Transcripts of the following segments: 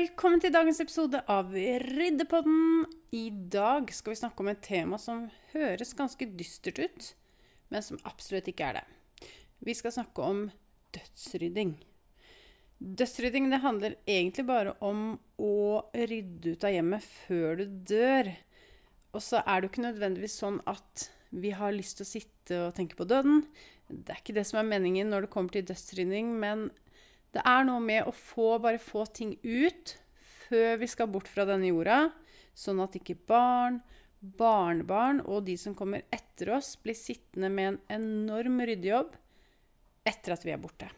Velkommen til dagens episode av Ryddepodden. I dag skal vi snakke om et tema som høres ganske dystert ut, men som absolutt ikke er det. Vi skal snakke om dødsrydding. Dødsrydding det handler egentlig bare om å rydde ut av hjemmet før du dør. Og så er det jo ikke nødvendigvis sånn at vi har lyst til å sitte og tenke på døden. Det er ikke det som er meningen når det kommer til dødsrydding, men det er noe med å få, bare få ting ut før vi skal bort fra denne jorda, sånn at ikke barn, barnebarn og de som kommer etter oss, blir sittende med en enorm ryddejobb etter at vi er borte.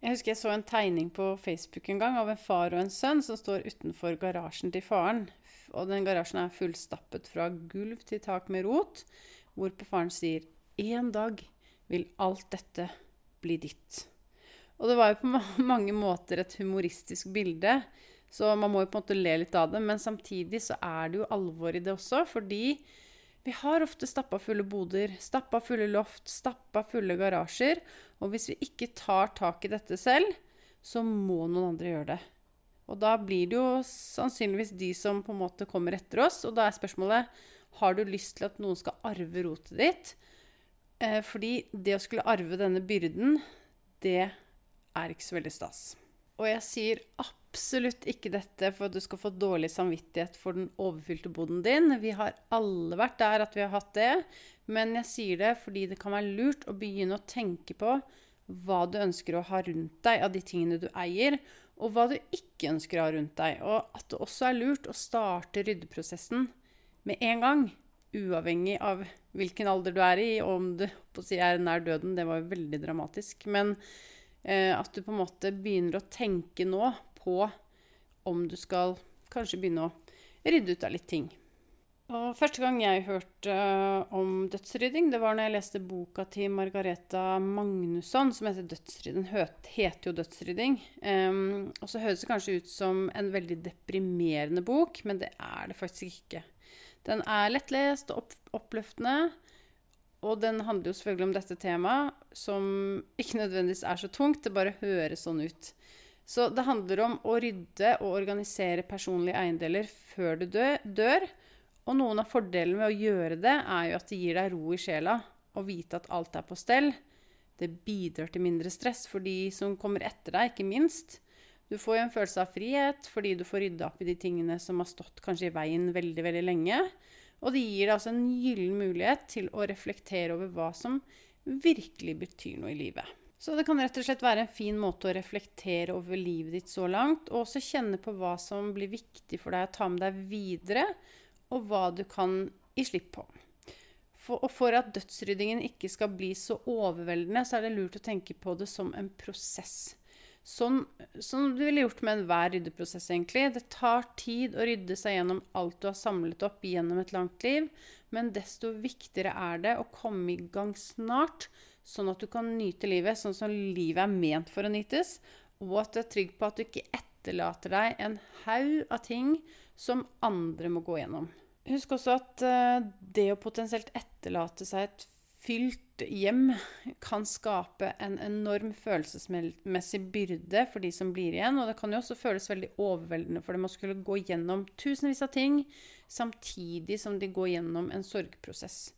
Jeg husker jeg så en tegning på Facebook en gang av en far og en sønn som står utenfor garasjen til faren. Og den garasjen er fullstappet fra gulv til tak med rot, hvorpå faren sier en dag vil alt dette bli ditt. Og det var jo på mange måter et humoristisk bilde, så man må jo på en måte le litt av det. Men samtidig så er det jo alvor i det også, fordi vi har ofte stappa fulle boder, stappa fulle loft, stappa fulle garasjer. Og hvis vi ikke tar tak i dette selv, så må noen andre gjøre det. Og da blir det jo sannsynligvis de som på en måte kommer etter oss. Og da er spørsmålet har du lyst til at noen skal arve rotet ditt. Eh, fordi det å skulle arve denne byrden, det er ikke så veldig stas. Og jeg sier absolutt ikke dette for at du skal få dårlig samvittighet for den overfylte boden din. Vi har alle vært der at vi har hatt det. Men jeg sier det fordi det kan være lurt å begynne å tenke på hva du ønsker å ha rundt deg av de tingene du eier, og hva du ikke ønsker å ha rundt deg. Og at det også er lurt å starte ryddeprosessen med en gang. Uavhengig av hvilken alder du er i, og om du si, er nær døden. Det var jo veldig dramatisk. Men at du på en måte begynner å tenke nå på om du skal kanskje begynne å rydde ut av litt ting. Og første gang jeg hørte uh, om dødsrydding, det var når jeg leste boka til Margareta Magnusson som heter 'Dødsrydding'. Den heter jo 'Dødsrydding'. Um, og så høres det kanskje ut som en veldig deprimerende bok, men det er det faktisk ikke. Den er lettlest og oppløftende. Og den handler jo selvfølgelig om dette temaet, som ikke nødvendigvis er så tungt. Det bare høres sånn ut. Så det handler om å rydde og organisere personlige eiendeler før du dør. Og noen av fordelene med å gjøre det, er jo at det gir deg ro i sjela. Å vite at alt er på stell. Det bidrar til mindre stress for de som kommer etter deg, ikke minst. Du får jo en følelse av frihet fordi du får rydda opp i de tingene som har stått kanskje i veien veldig, veldig lenge. Og det gir deg altså en gyllen mulighet til å reflektere over hva som virkelig betyr noe i livet. Så det kan rett og slett være en fin måte å reflektere over livet ditt så langt, og også kjenne på hva som blir viktig for deg å ta med deg videre, og hva du kan gi slipp på. For, og for at dødsryddingen ikke skal bli så overveldende, så er det lurt å tenke på det som en prosess. Sånn, som du ville gjort med enhver ryddeprosess, egentlig. Det tar tid å rydde seg gjennom alt du har samlet opp gjennom et langt liv, men desto viktigere er det å komme i gang snart, sånn at du kan nyte livet sånn som livet er ment for å nytes, og at du er trygg på at du ikke etterlater deg en haug av ting som andre må gå gjennom. Husk også at uh, det å potensielt etterlate seg et fylt hjem kan skape en enorm følelsesmessig byrde for de som blir igjen. Og det kan jo også føles veldig overveldende for dem å skulle gå gjennom tusenvis av ting samtidig som de går gjennom en sorgprosess.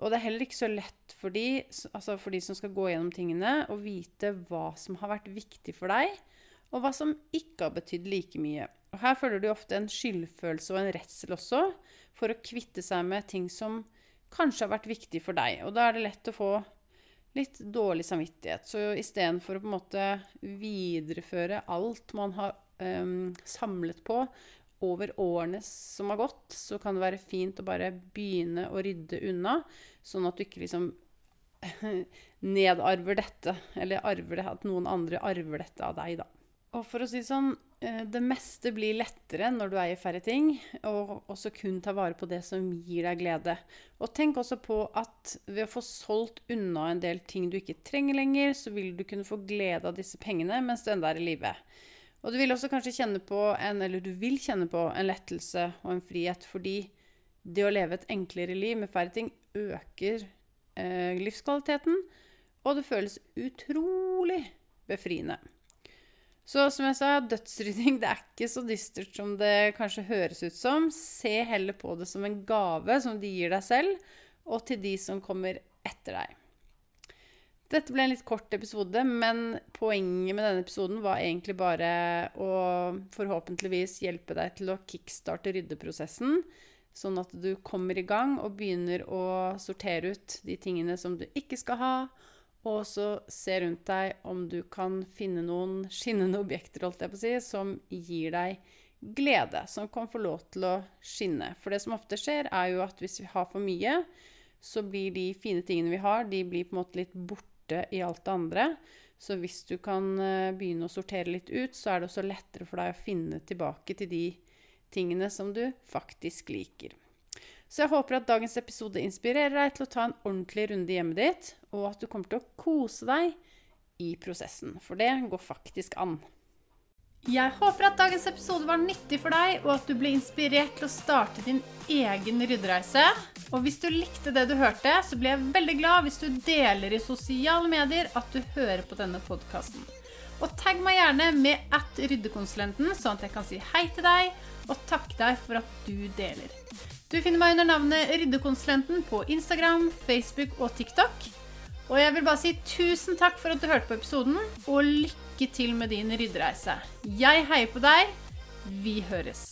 Og det er heller ikke så lett for de, altså for de som skal gå gjennom tingene, å vite hva som har vært viktig for deg, og hva som ikke har betydd like mye. Og Her føler du ofte en skyldfølelse og en redsel også, for å kvitte seg med ting som kanskje har vært viktig for deg. Og da er det lett å få litt dårlig samvittighet. Så istedenfor å på en måte videreføre alt man har um, samlet på over årene som har gått, så kan det være fint å bare begynne å rydde unna, sånn at du ikke liksom nedarver dette, eller at noen andre arver dette av deg, da. Og for å si sånn, det meste blir lettere når du eier færre ting, og også kun ta vare på det som gir deg glede. Og tenk også på at ved å få solgt unna en del ting du ikke trenger lenger, så vil du kunne få glede av disse pengene mens du ennå er i live. Og du vil også kanskje kjenne på en, eller du vil kjenne på en lettelse og en frihet, fordi det å leve et enklere liv med færre ting øker eh, livskvaliteten, og det føles utrolig befriende. Så som jeg sa, dødsrydding det er ikke så dystert som det kanskje høres ut som. Se heller på det som en gave som de gir deg selv, og til de som kommer etter deg. Dette ble en litt kort episode, men poenget med denne episoden var egentlig bare å forhåpentligvis hjelpe deg til å kickstarte ryddeprosessen, sånn at du kommer i gang og begynner å sortere ut de tingene som du ikke skal ha, og så se rundt deg om du kan finne noen skinnende objekter holdt jeg på å si, som gir deg glede, som kan få lov til å skinne. For det som ofte skjer, er jo at hvis vi har for mye, så blir de fine tingene vi har, de blir på en måte litt borte i alt det andre. Så hvis du kan eh, begynne å sortere litt ut, så er det også lettere for deg å finne tilbake til de tingene som du faktisk liker. Så jeg håper at dagens episode inspirerer deg til å ta en ordentlig runde i hjemmet ditt, og at du kommer til å kose deg i prosessen. For det går faktisk an. Jeg håper at dagens episode var nyttig for deg, og at du ble inspirert til å starte din egen ryddereise. Og hvis du likte det du hørte, så blir jeg veldig glad hvis du deler i sosiale medier at du hører på denne podkasten. Og tagg meg gjerne med at ryddekonsulenten, sånn at jeg kan si hei til deg og takke deg for at du deler. Du finner meg under navnet Ryddekonsulenten på Instagram, Facebook og TikTok. Og jeg vil bare si tusen takk for at du hørte på episoden, og lykke til med din ryddereise. Jeg heier på deg. Vi høres.